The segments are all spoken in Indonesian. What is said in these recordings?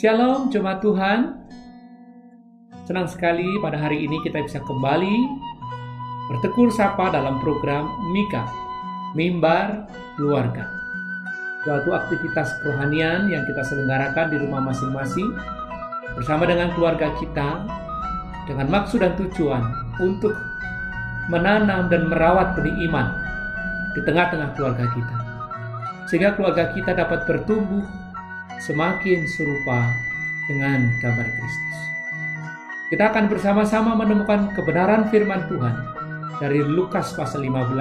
Shalom jemaat Tuhan. Senang sekali pada hari ini kita bisa kembali bertekur sapa dalam program Mika, Mimbar Keluarga. Suatu aktivitas kerohanian yang kita selenggarakan di rumah masing-masing bersama dengan keluarga kita dengan maksud dan tujuan untuk menanam dan merawat benih iman di tengah-tengah keluarga kita. Sehingga keluarga kita dapat bertumbuh semakin serupa dengan gambar Kristus. Kita akan bersama-sama menemukan kebenaran firman Tuhan dari Lukas pasal 15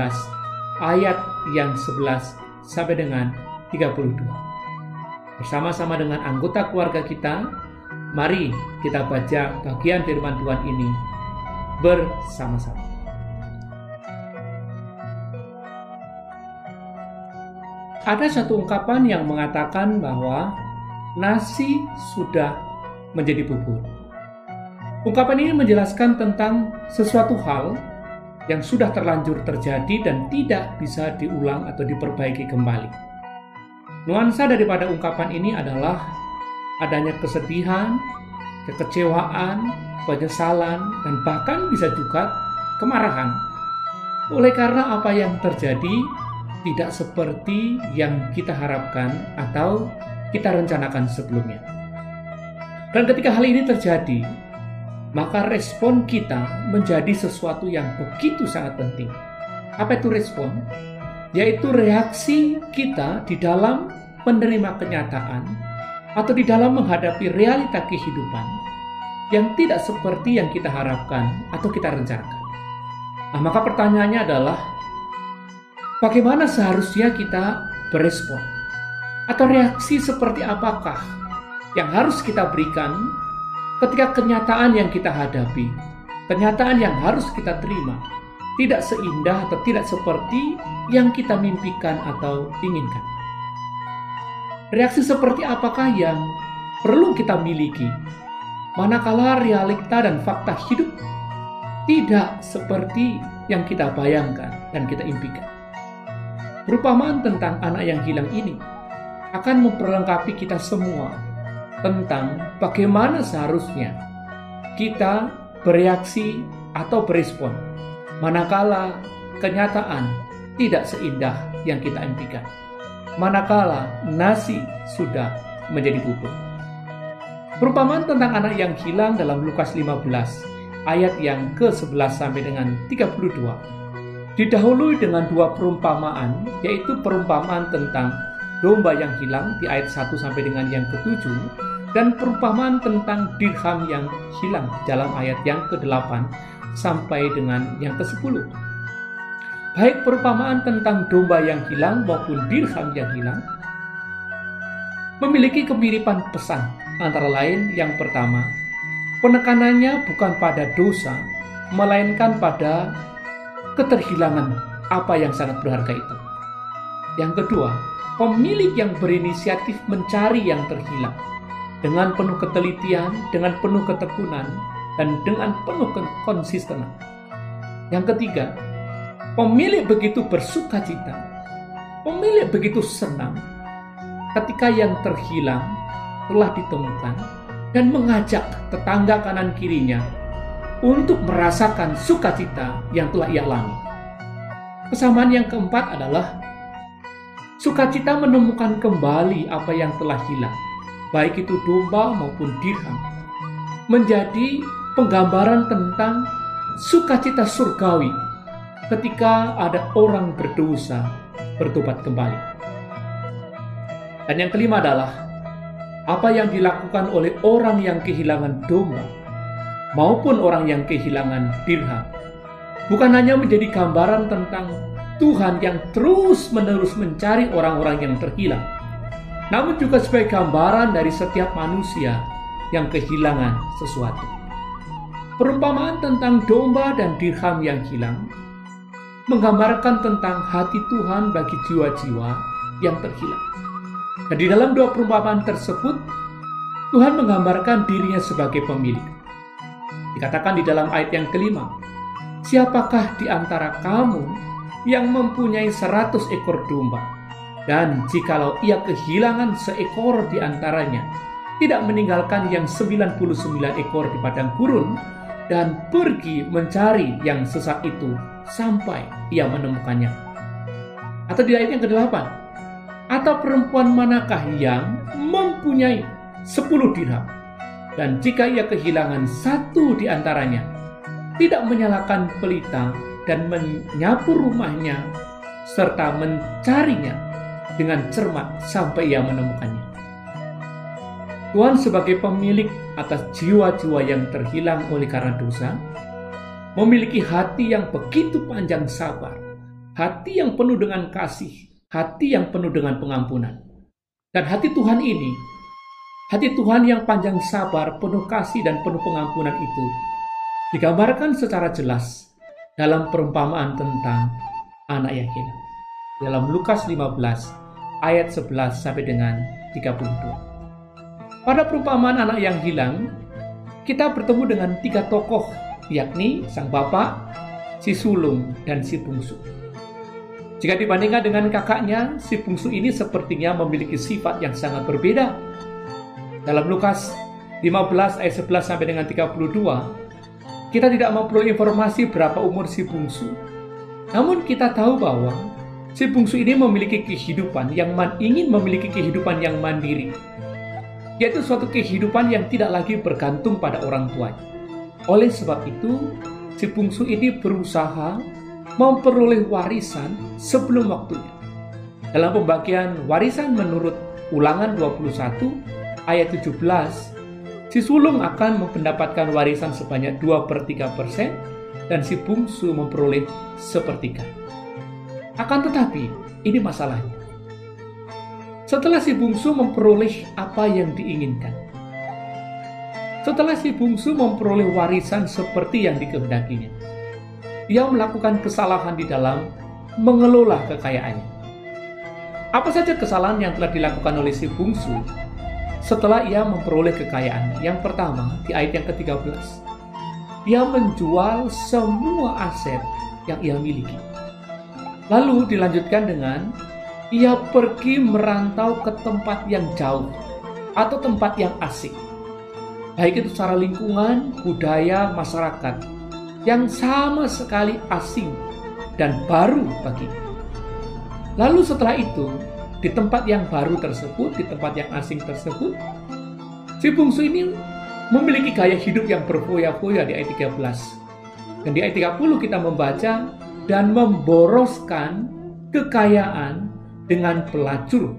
ayat yang 11 sampai dengan 32. Bersama-sama dengan anggota keluarga kita, mari kita baca bagian firman Tuhan ini bersama-sama. Ada satu ungkapan yang mengatakan bahwa nasi sudah menjadi bubur. Ungkapan ini menjelaskan tentang sesuatu hal yang sudah terlanjur terjadi dan tidak bisa diulang atau diperbaiki kembali. Nuansa daripada ungkapan ini adalah adanya kesedihan, kekecewaan, penyesalan, dan bahkan bisa juga kemarahan. Oleh karena apa yang terjadi tidak seperti yang kita harapkan atau kita rencanakan sebelumnya. Dan ketika hal ini terjadi, maka respon kita menjadi sesuatu yang begitu sangat penting. Apa itu respon? Yaitu reaksi kita di dalam menerima kenyataan atau di dalam menghadapi realita kehidupan yang tidak seperti yang kita harapkan atau kita rencanakan. Nah, maka pertanyaannya adalah bagaimana seharusnya kita berespon? Atau reaksi seperti apakah yang harus kita berikan ketika kenyataan yang kita hadapi, kenyataan yang harus kita terima, tidak seindah atau tidak seperti yang kita mimpikan atau inginkan. Reaksi seperti apakah yang perlu kita miliki manakala realita dan fakta hidup tidak seperti yang kita bayangkan dan kita impikan. Perumpamaan tentang anak yang hilang ini akan memperlengkapi kita semua tentang bagaimana seharusnya kita bereaksi atau berespon manakala kenyataan tidak seindah yang kita impikan. Manakala nasi sudah menjadi bubur. Perumpamaan tentang anak yang hilang dalam Lukas 15 ayat yang ke-11 sampai dengan 32 didahului dengan dua perumpamaan yaitu perumpamaan tentang domba yang hilang di ayat 1 sampai dengan yang ke-7 dan perumpamaan tentang dirham yang hilang di dalam ayat yang ke-8 sampai dengan yang ke-10. Baik perumpamaan tentang domba yang hilang maupun dirham yang hilang memiliki kemiripan pesan antara lain yang pertama penekanannya bukan pada dosa melainkan pada keterhilangan apa yang sangat berharga itu. Yang kedua, pemilik yang berinisiatif mencari yang terhilang dengan penuh ketelitian, dengan penuh ketekunan, dan dengan penuh konsistenan. Yang ketiga, pemilik begitu bersuka cita, pemilik begitu senang ketika yang terhilang telah ditemukan dan mengajak tetangga kanan kirinya untuk merasakan sukacita yang telah ia alami. Kesamaan yang keempat adalah Sukacita menemukan kembali apa yang telah hilang, baik itu domba maupun dirham, menjadi penggambaran tentang sukacita surgawi ketika ada orang berdosa bertobat kembali. Dan yang kelima adalah apa yang dilakukan oleh orang yang kehilangan domba maupun orang yang kehilangan dirham bukan hanya menjadi gambaran tentang Tuhan yang terus-menerus mencari orang-orang yang terhilang, namun juga sebagai gambaran dari setiap manusia yang kehilangan sesuatu. Perumpamaan tentang domba dan dirham yang hilang menggambarkan tentang hati Tuhan bagi jiwa-jiwa yang terhilang. Dan di dalam dua perumpamaan tersebut, Tuhan menggambarkan dirinya sebagai pemilik. Dikatakan di dalam ayat yang kelima, Siapakah di antara kamu yang mempunyai seratus ekor domba. Dan jikalau ia kehilangan seekor di antaranya, tidak meninggalkan yang 99 ekor di padang gurun dan pergi mencari yang sesat itu sampai ia menemukannya. Atau di ayat yang ke-8, atau perempuan manakah yang mempunyai 10 dirham dan jika ia kehilangan satu di antaranya, tidak menyalakan pelita dan menyapu rumahnya serta mencarinya dengan cermat sampai ia menemukannya. Tuhan sebagai pemilik atas jiwa-jiwa yang terhilang oleh karena dosa, memiliki hati yang begitu panjang sabar, hati yang penuh dengan kasih, hati yang penuh dengan pengampunan. Dan hati Tuhan ini, hati Tuhan yang panjang sabar, penuh kasih dan penuh pengampunan itu, digambarkan secara jelas dalam perumpamaan tentang anak yang. Dalam Lukas 15 ayat 11 sampai dengan 32. Pada perumpamaan anak yang hilang, kita bertemu dengan tiga tokoh, yakni sang bapak, si sulung, dan si bungsu. Jika dibandingkan dengan kakaknya, si bungsu ini sepertinya memiliki sifat yang sangat berbeda. Dalam Lukas 15 ayat 11 sampai dengan 32, kita tidak memperoleh informasi berapa umur si bungsu. Namun kita tahu bahwa si bungsu ini memiliki kehidupan yang ingin memiliki kehidupan yang mandiri, yaitu suatu kehidupan yang tidak lagi bergantung pada orang tuanya. Oleh sebab itu, si bungsu ini berusaha memperoleh warisan sebelum waktunya. Dalam pembagian warisan menurut ulangan 21 ayat 17, si sulung akan mendapatkan warisan sebanyak 2 per 3 persen dan si bungsu memperoleh sepertiga. Akan tetapi, ini masalahnya. Setelah si bungsu memperoleh apa yang diinginkan. Setelah si bungsu memperoleh warisan seperti yang dikehendakinya. Ia melakukan kesalahan di dalam mengelola kekayaannya. Apa saja kesalahan yang telah dilakukan oleh si bungsu setelah ia memperoleh kekayaan? Yang pertama, di ayat yang ke-13. Ia menjual semua aset yang ia miliki. Lalu dilanjutkan dengan ia pergi merantau ke tempat yang jauh atau tempat yang asing. Baik itu secara lingkungan, budaya, masyarakat yang sama sekali asing dan baru bagi. Lalu setelah itu, di tempat yang baru tersebut, di tempat yang asing tersebut, si bungsu ini memiliki gaya hidup yang berfoya-foya di ayat 13. Dan di ayat 30 kita membaca dan memboroskan kekayaan dengan pelacur.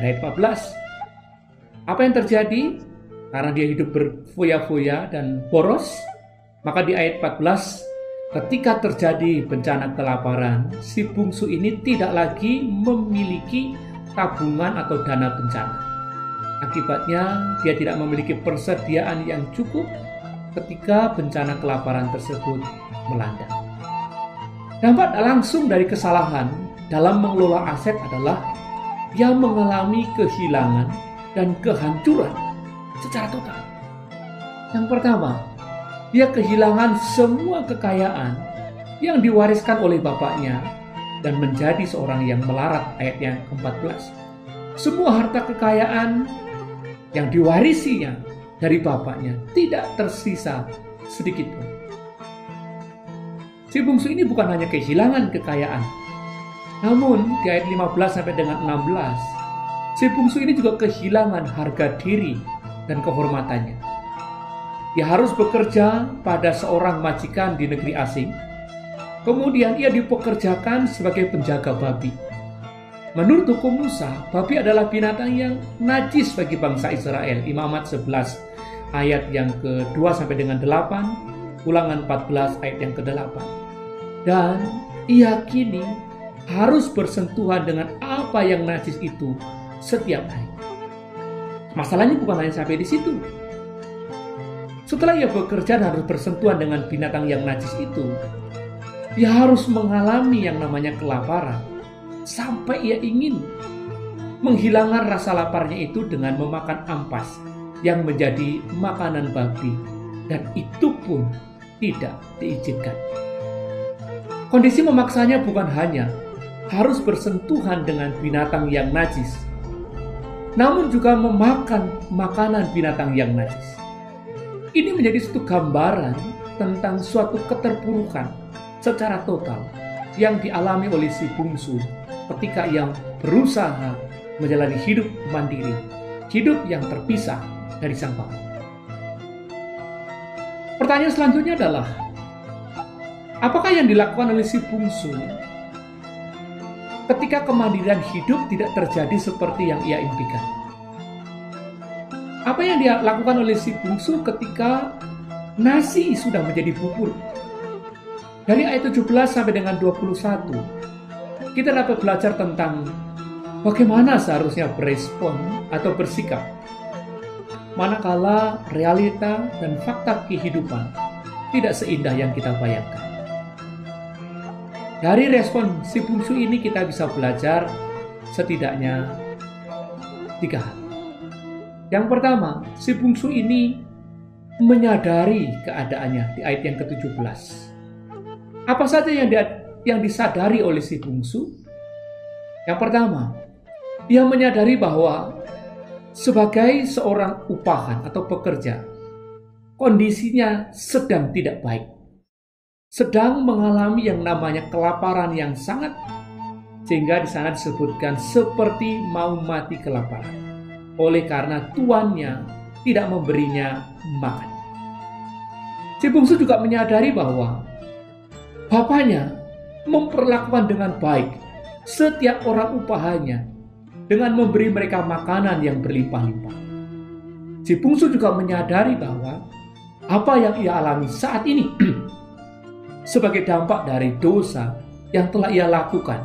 Ayat 14. Apa yang terjadi? Karena dia hidup berfoya-foya dan boros, maka di ayat 14 ketika terjadi bencana kelaparan, si bungsu ini tidak lagi memiliki tabungan atau dana bencana. Akibatnya, dia tidak memiliki persediaan yang cukup ketika bencana kelaparan tersebut melanda. Dampak langsung dari kesalahan dalam mengelola aset adalah dia mengalami kehilangan dan kehancuran secara total. Yang pertama, dia kehilangan semua kekayaan yang diwariskan oleh bapaknya dan menjadi seorang yang melarat ayat yang ke-14. Semua harta kekayaan yang diwarisinya dari bapaknya tidak tersisa sedikit pun. Si bungsu ini bukan hanya kehilangan kekayaan, namun di ayat 15 sampai dengan 16, si bungsu ini juga kehilangan harga diri dan kehormatannya. Ia harus bekerja pada seorang majikan di negeri asing. Kemudian ia dipekerjakan sebagai penjaga babi. Menurut hukum Musa, babi adalah binatang yang najis bagi bangsa Israel. Imamat 11 ayat yang ke-2 sampai dengan 8, Ulangan 14 ayat yang ke-8. Dan ia kini harus bersentuhan dengan apa yang najis itu setiap hari. Masalahnya bukan hanya sampai di situ. Setelah ia bekerja dan harus bersentuhan dengan binatang yang najis itu, ia harus mengalami yang namanya kelaparan sampai ia ingin menghilangkan rasa laparnya itu dengan memakan ampas yang menjadi makanan babi dan itu pun tidak diizinkan. Kondisi memaksanya bukan hanya harus bersentuhan dengan binatang yang najis. namun juga memakan makanan binatang yang najis. Ini menjadi satu gambaran tentang suatu keterpurukan secara total yang dialami oleh si bungsu ketika ia berusaha menjalani hidup mandiri, hidup yang terpisah dari sang bapak. Pertanyaan selanjutnya adalah, apakah yang dilakukan oleh si bungsu ketika kemandirian hidup tidak terjadi seperti yang ia impikan? Apa yang dia lakukan oleh si bungsu ketika nasi sudah menjadi bubur? Dari ayat 17 sampai dengan 21, kita dapat belajar tentang bagaimana seharusnya berespon atau bersikap manakala realita dan fakta kehidupan tidak seindah yang kita bayangkan. Dari respon si bungsu ini kita bisa belajar setidaknya tiga hal. Yang pertama, si bungsu ini menyadari keadaannya di ayat yang ke-17. Apa saja yang dia yang disadari oleh si bungsu? Yang pertama, dia menyadari bahwa sebagai seorang upahan atau pekerja, kondisinya sedang tidak baik. Sedang mengalami yang namanya kelaparan yang sangat sehingga di sana disebutkan seperti mau mati kelaparan. Oleh karena tuannya tidak memberinya makan. Si bungsu juga menyadari bahwa bapaknya memperlakukan dengan baik setiap orang upahannya dengan memberi mereka makanan yang berlimpah-limpah. Si bungsu juga menyadari bahwa apa yang ia alami saat ini sebagai dampak dari dosa yang telah ia lakukan,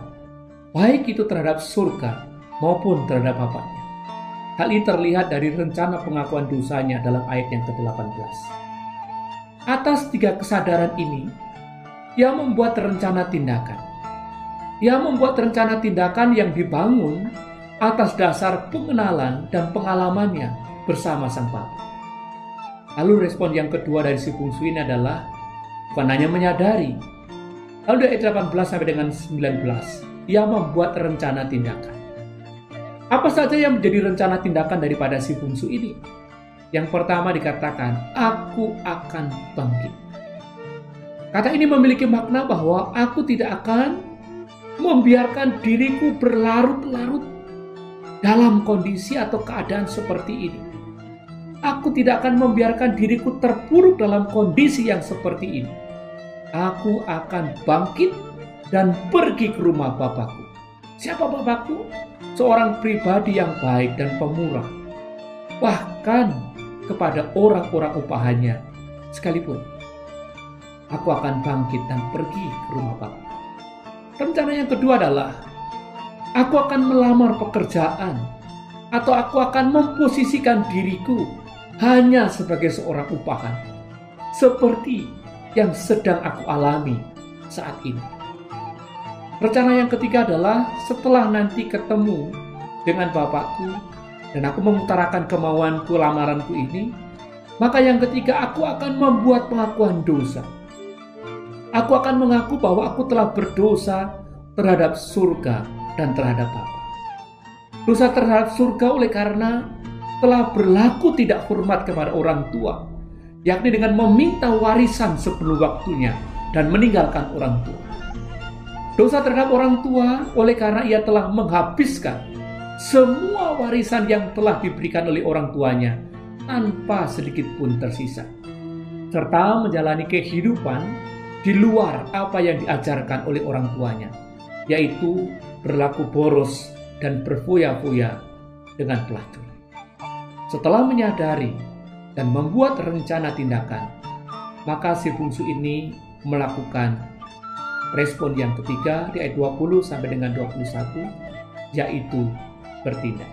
baik itu terhadap surga maupun terhadap bapaknya. Hal ini terlihat dari rencana pengakuan dosanya dalam ayat yang ke-18. Atas tiga kesadaran ini, ia membuat rencana tindakan. Ia membuat rencana tindakan yang dibangun atas dasar pengenalan dan pengalamannya bersama sang papa. Lalu respon yang kedua dari si bungsu ini adalah bukan hanya menyadari. Lalu dari ayat 18 sampai dengan 19, ia membuat rencana tindakan. Apa saja yang menjadi rencana tindakan daripada si bungsu ini? Yang pertama dikatakan, aku akan bangkit. Kata ini memiliki makna bahwa aku tidak akan membiarkan diriku berlarut-larut dalam kondisi atau keadaan seperti ini. Aku tidak akan membiarkan diriku terpuruk dalam kondisi yang seperti ini. Aku akan bangkit dan pergi ke rumah Bapakku. Siapa Bapakku? Seorang pribadi yang baik dan pemurah. Bahkan kepada orang-orang upahannya sekalipun aku akan bangkit dan pergi ke rumah Bapa. Rencana yang kedua adalah aku akan melamar pekerjaan atau aku akan memposisikan diriku hanya sebagai seorang upahan seperti yang sedang aku alami saat ini. Rencana yang ketiga adalah setelah nanti ketemu dengan Bapakku dan aku mengutarakan kemauanku lamaranku ini, maka yang ketiga aku akan membuat pengakuan dosa Aku akan mengaku bahwa aku telah berdosa terhadap surga dan terhadap Bapa. Dosa terhadap surga oleh karena telah berlaku tidak hormat kepada orang tua, yakni dengan meminta warisan sebelum waktunya dan meninggalkan orang tua. Dosa terhadap orang tua oleh karena ia telah menghabiskan semua warisan yang telah diberikan oleh orang tuanya tanpa sedikit pun tersisa, serta menjalani kehidupan di luar apa yang diajarkan oleh orang tuanya, yaitu berlaku boros dan berfoya-foya dengan pelacur. Setelah menyadari dan membuat rencana tindakan, maka si bungsu ini melakukan respon yang ketiga di ayat 20 sampai dengan 21, yaitu bertindak.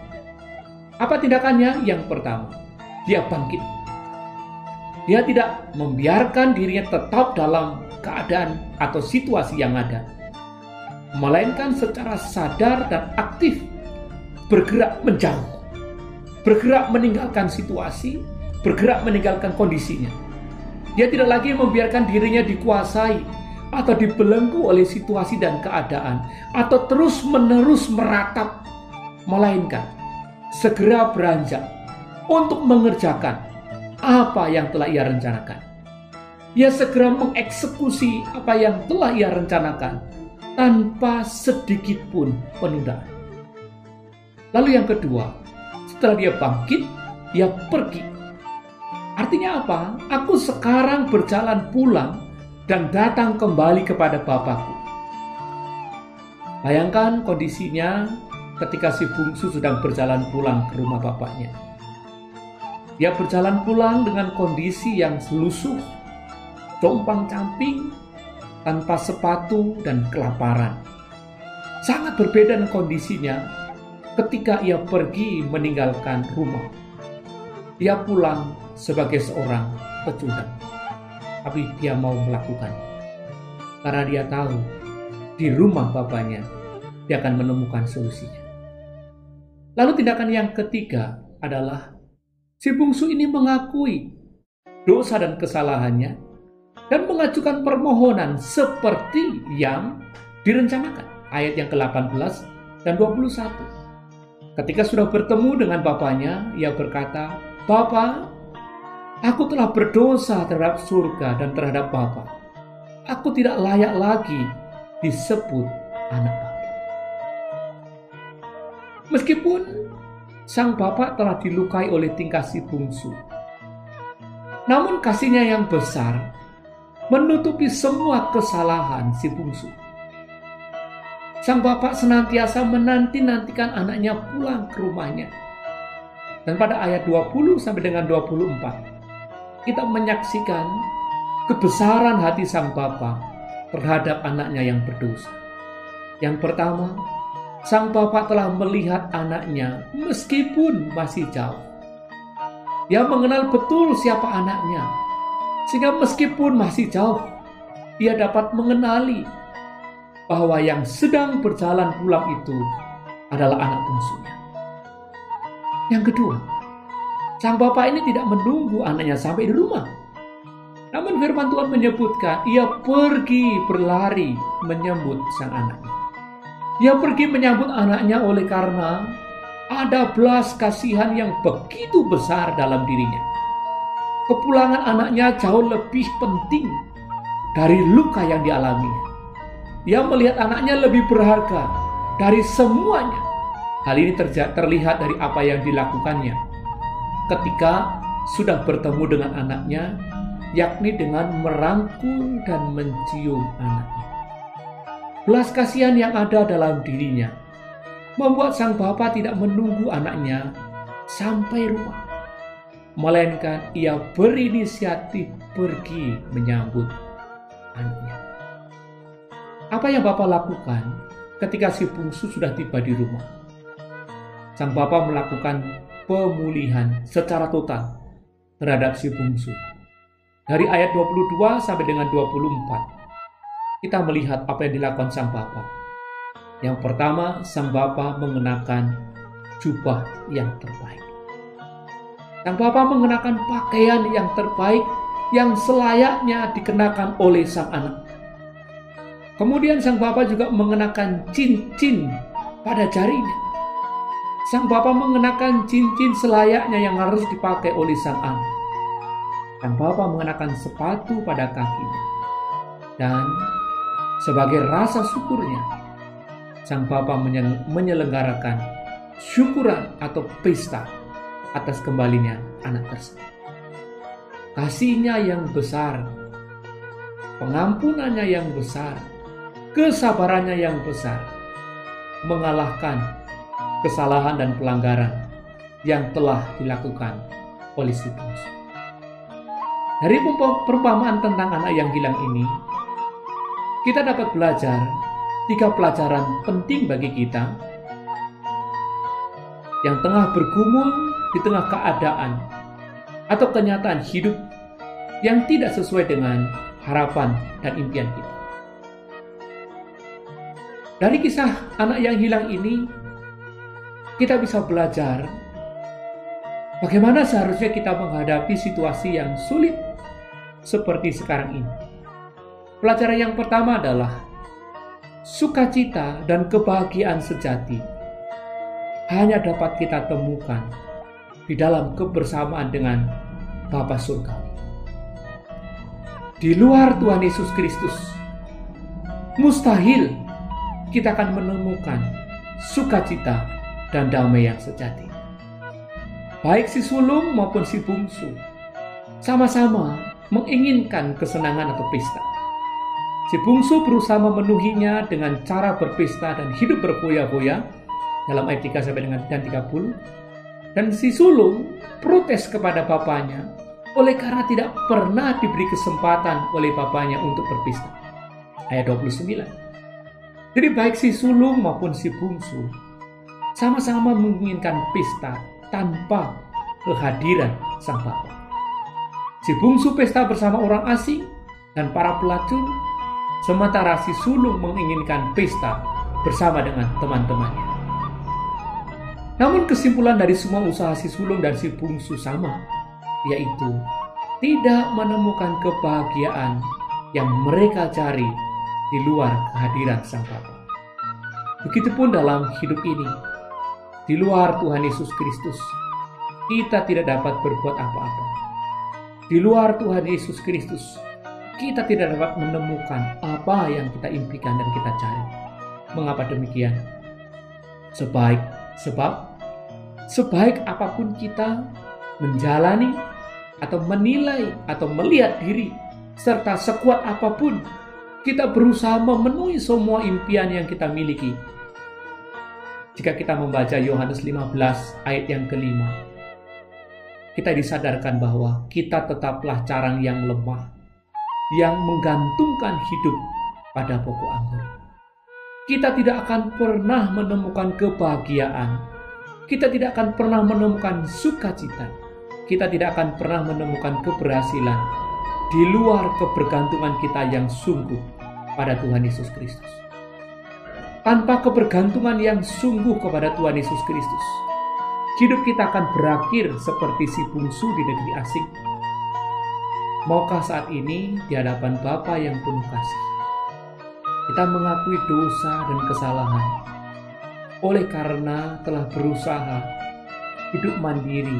Apa tindakannya? Yang pertama, dia bangkit. Dia tidak membiarkan dirinya tetap dalam keadaan atau situasi yang ada, melainkan secara sadar dan aktif bergerak menjauh, bergerak meninggalkan situasi, bergerak meninggalkan kondisinya. Dia tidak lagi membiarkan dirinya dikuasai atau dibelenggu oleh situasi dan keadaan, atau terus-menerus meratap, melainkan segera beranjak untuk mengerjakan apa yang telah ia rencanakan. Ia segera mengeksekusi apa yang telah ia rencanakan tanpa sedikit pun penundaan. Lalu yang kedua, setelah dia bangkit, dia pergi. Artinya apa? Aku sekarang berjalan pulang dan datang kembali kepada Bapakku. Bayangkan kondisinya ketika si bungsu sedang berjalan pulang ke rumah bapaknya. Dia berjalan pulang dengan kondisi yang selusuh, compang camping, tanpa sepatu dan kelaparan. Sangat berbeda dengan kondisinya ketika ia pergi meninggalkan rumah. Dia pulang sebagai seorang pecundang. Tapi dia mau melakukan. Karena dia tahu di rumah bapaknya dia akan menemukan solusinya. Lalu tindakan yang ketiga adalah si bungsu ini mengakui dosa dan kesalahannya dan mengajukan permohonan seperti yang direncanakan. Ayat yang ke-18 dan 21. Ketika sudah bertemu dengan bapaknya, ia berkata, Bapa, aku telah berdosa terhadap surga dan terhadap Bapa. Aku tidak layak lagi disebut anak Bapa. Meskipun sang bapak telah dilukai oleh tingkah si bungsu, namun kasihnya yang besar menutupi semua kesalahan si bungsu. Sang bapak senantiasa menanti-nantikan anaknya pulang ke rumahnya. Dan pada ayat 20 sampai dengan 24, kita menyaksikan kebesaran hati sang bapak terhadap anaknya yang berdosa. Yang pertama, sang bapak telah melihat anaknya meskipun masih jauh. Dia mengenal betul siapa anaknya, sehingga meskipun masih jauh, ia dapat mengenali bahwa yang sedang berjalan pulang itu adalah anak bungsunya. Yang kedua, sang bapak ini tidak menunggu anaknya sampai di rumah. Namun firman Tuhan menyebutkan ia pergi berlari menyambut sang anaknya. Ia pergi menyambut anaknya oleh karena ada belas kasihan yang begitu besar dalam dirinya. Kepulangan anaknya jauh lebih penting dari luka yang dialaminya. Ia melihat anaknya lebih berharga dari semuanya. Hal ini terlihat dari apa yang dilakukannya ketika sudah bertemu dengan anaknya, yakni dengan merangkul dan mencium anaknya. Belas kasihan yang ada dalam dirinya membuat sang bapak tidak menunggu anaknya sampai rumah. Melainkan ia berinisiatif pergi menyambut anaknya. Apa yang bapak lakukan ketika si bungsu sudah tiba di rumah? Sang bapak melakukan pemulihan secara total terhadap si bungsu. Dari ayat 22 sampai dengan 24 kita melihat apa yang dilakukan sang bapa. Yang pertama, sang bapa mengenakan jubah yang terbaik. Sang bapa mengenakan pakaian yang terbaik yang selayaknya dikenakan oleh sang anak. Kemudian sang bapa juga mengenakan cincin pada jarinya. Sang bapa mengenakan cincin selayaknya yang harus dipakai oleh sang anak. Sang bapa mengenakan sepatu pada kakinya. Dan sebagai rasa syukurnya, sang papa menyelenggarakan syukuran atau pesta atas kembalinya anak tersebut. Kasihnya yang besar, pengampunannya yang besar, kesabarannya yang besar, mengalahkan kesalahan dan pelanggaran yang telah dilakukan oleh si bungsu. Dari perumpamaan tentang anak yang hilang ini, kita dapat belajar tiga pelajaran penting bagi kita yang tengah bergumul di tengah keadaan atau kenyataan hidup yang tidak sesuai dengan harapan dan impian kita. Dari kisah anak yang hilang ini, kita bisa belajar bagaimana seharusnya kita menghadapi situasi yang sulit seperti sekarang ini. Pelajaran yang pertama adalah sukacita dan kebahagiaan sejati hanya dapat kita temukan di dalam kebersamaan dengan Bapa Surga. Di luar Tuhan Yesus Kristus, mustahil kita akan menemukan sukacita dan damai yang sejati. Baik si sulung maupun si bungsu, sama-sama menginginkan kesenangan atau pesta. Si bungsu berusaha memenuhinya dengan cara berpesta dan hidup berfoya-foya dalam ayat 3 sampai dengan dan 30. Dan si sulung protes kepada bapaknya oleh karena tidak pernah diberi kesempatan oleh bapaknya untuk berpesta. Ayat 29. Jadi baik si sulung maupun si bungsu sama-sama menginginkan pesta tanpa kehadiran sang bapak. Si bungsu pesta bersama orang asing dan para pelacur, sementara si sulung menginginkan pesta bersama dengan teman-temannya. Namun kesimpulan dari semua usaha si sulung dan si bungsu sama, yaitu tidak menemukan kebahagiaan yang mereka cari di luar kehadiran sang Bapa. Begitupun dalam hidup ini, di luar Tuhan Yesus Kristus, kita tidak dapat berbuat apa-apa di luar Tuhan Yesus Kristus, kita tidak dapat menemukan apa yang kita impikan dan kita cari. Mengapa demikian? Sebaik sebab sebaik apa pun kita menjalani atau menilai atau melihat diri serta sekuat apa pun kita berusaha memenuhi semua impian yang kita miliki. Jika kita membaca Yohanes 15 ayat yang kelima, kita disadarkan bahwa kita tetaplah carang yang lemah, yang menggantungkan hidup pada pokok anggur. Kita tidak akan pernah menemukan kebahagiaan. Kita tidak akan pernah menemukan sukacita. Kita tidak akan pernah menemukan keberhasilan di luar kebergantungan kita yang sungguh pada Tuhan Yesus Kristus. Tanpa kebergantungan yang sungguh kepada Tuhan Yesus Kristus, hidup kita akan berakhir seperti si bungsu di negeri asing. Maukah saat ini di hadapan Bapa yang penuh kasih, kita mengakui dosa dan kesalahan oleh karena telah berusaha hidup mandiri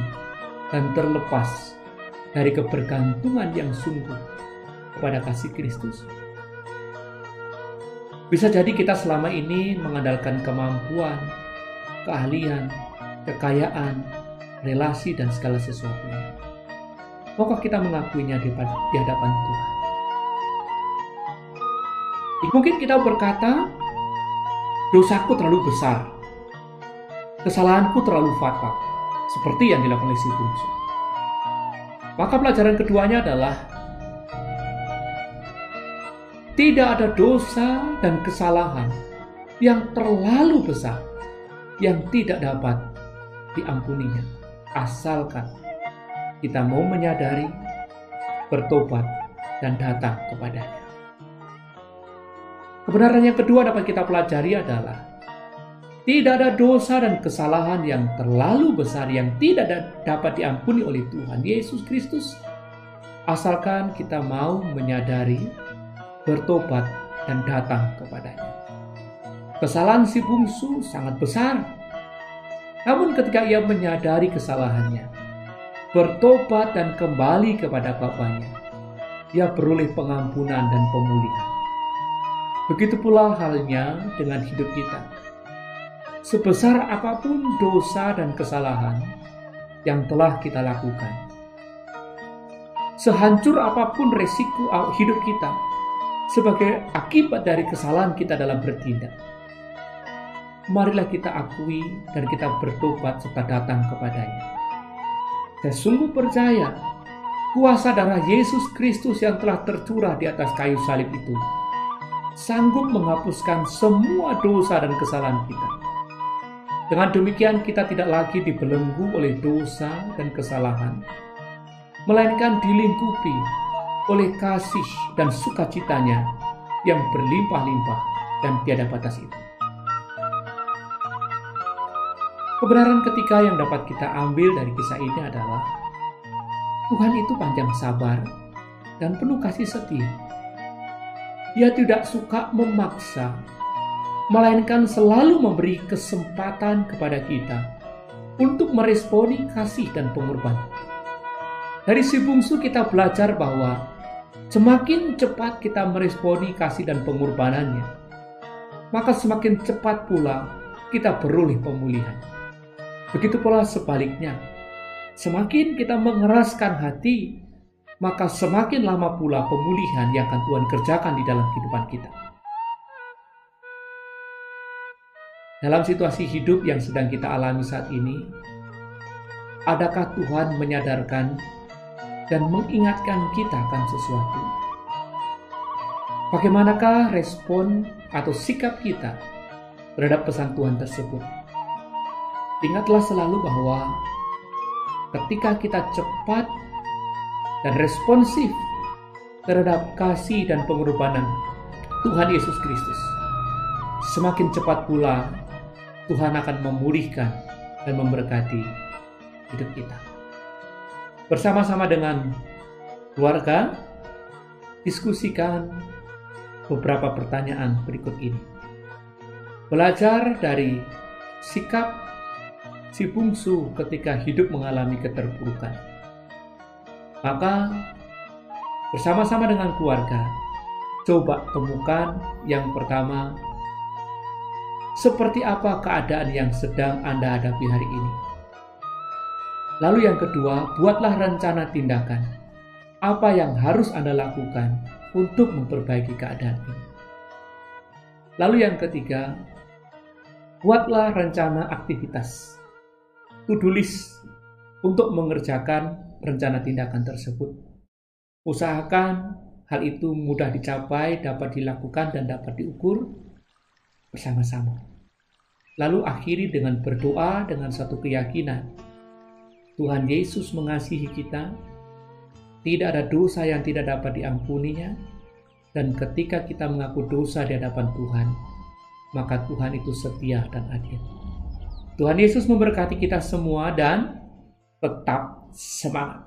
dan terlepas dari kebergantungan yang sungguh kepada kasih Kristus. Bisa jadi kita selama ini mengandalkan kemampuan, keahlian, kekayaan, relasi, dan segala sesuatunya. Maukah kita mengakuinya di hadapan Tuhan? Mungkin kita berkata, dosaku terlalu besar, kesalahanku terlalu fatal, seperti yang dilakukan oleh si bungsu. Maka pelajaran keduanya adalah tidak ada dosa dan kesalahan yang terlalu besar yang tidak dapat diampuninya. Asalkan kita mau menyadari, bertobat, dan datang kepadanya. Kebenaran yang kedua dapat kita pelajari adalah tidak ada dosa dan kesalahan yang terlalu besar yang tidak dapat diampuni oleh Tuhan Yesus Kristus. Asalkan kita mau menyadari, bertobat, dan datang kepadanya. Kesalahan si bungsu sangat besar, namun ketika ia menyadari kesalahannya, bertobat dan kembali kepada Bapaknya, ia beroleh pengampunan dan pemulihan. Begitu pula halnya dengan hidup kita. Sebesar apa pun dosa dan kesalahan yang telah kita lakukan, sehancur apa pun resiko hidup kita sebagai akibat dari kesalahan kita dalam bertindak, marilah kita akui dan kita bertobat serta datang kepadanya. Saya sungguh percaya kuasa darah Yesus Kristus yang telah tercurah di atas kayu salib itu sanggup menghapuskan semua dosa dan kesalahan kita. Dengan demikian kita tidak lagi dibelenggu oleh dosa dan kesalahan, melainkan dilingkupi oleh kasih dan sukacitanya yang berlimpah-limpah dan tiada batas itu. Kebenaran ketiga yang dapat kita ambil dari kisah ini adalah Tuhan itu panjang sabar dan penuh kasih setia. Ia tidak suka memaksa, melainkan selalu memberi kesempatan kepada kita untuk meresponi kasih dan pengorbanan. Dari si bungsu kita belajar bahwa semakin cepat kita meresponi kasih dan pengorbanannya, maka semakin cepat pula kita beroleh pemulihan. Begitu pula sebaliknya, semakin kita mengeraskan hati, maka semakin lama pula pemulihan yang akan Tuhan kerjakan di dalam kehidupan kita. Dalam situasi hidup yang sedang kita alami saat ini, adakah Tuhan menyadarkan dan mengingatkan kita akan sesuatu? Bagaimanakah respon atau sikap kita terhadap pesan Tuhan tersebut? Ingatlah selalu bahwa ketika kita cepat dan responsif terhadap kasih dan pengorbanan Tuhan Yesus Kristus, semakin cepat pula Tuhan akan memulihkan dan memberkati hidup kita. Bersama-sama dengan keluarga, diskusikan beberapa pertanyaan berikut ini. Belajar dari sikap si bungsu ketika hidup mengalami keterpurukan. Maka bersama-sama dengan keluarga, coba temukan yang pertama seperti apa keadaan yang sedang Anda hadapi hari ini. Lalu yang kedua, buatlah rencana tindakan. Apa yang harus Anda lakukan untuk memperbaiki keadaan ini. Lalu yang ketiga, buatlah rencana aktivitas. To-do list untuk mengerjakan rencana tindakan tersebut. Usahakan hal itu mudah dicapai, dapat dilakukan, dan dapat diukur bersama-sama. Lalu akhiri dengan berdoa dengan satu keyakinan. Tuhan Yesus mengasihi kita, tidak ada dosa yang tidak dapat diampuninya, dan ketika kita mengaku dosa di hadapan Tuhan, maka Tuhan itu setia dan adil. Tuhan Yesus memberkati kita semua dan tetap semangat.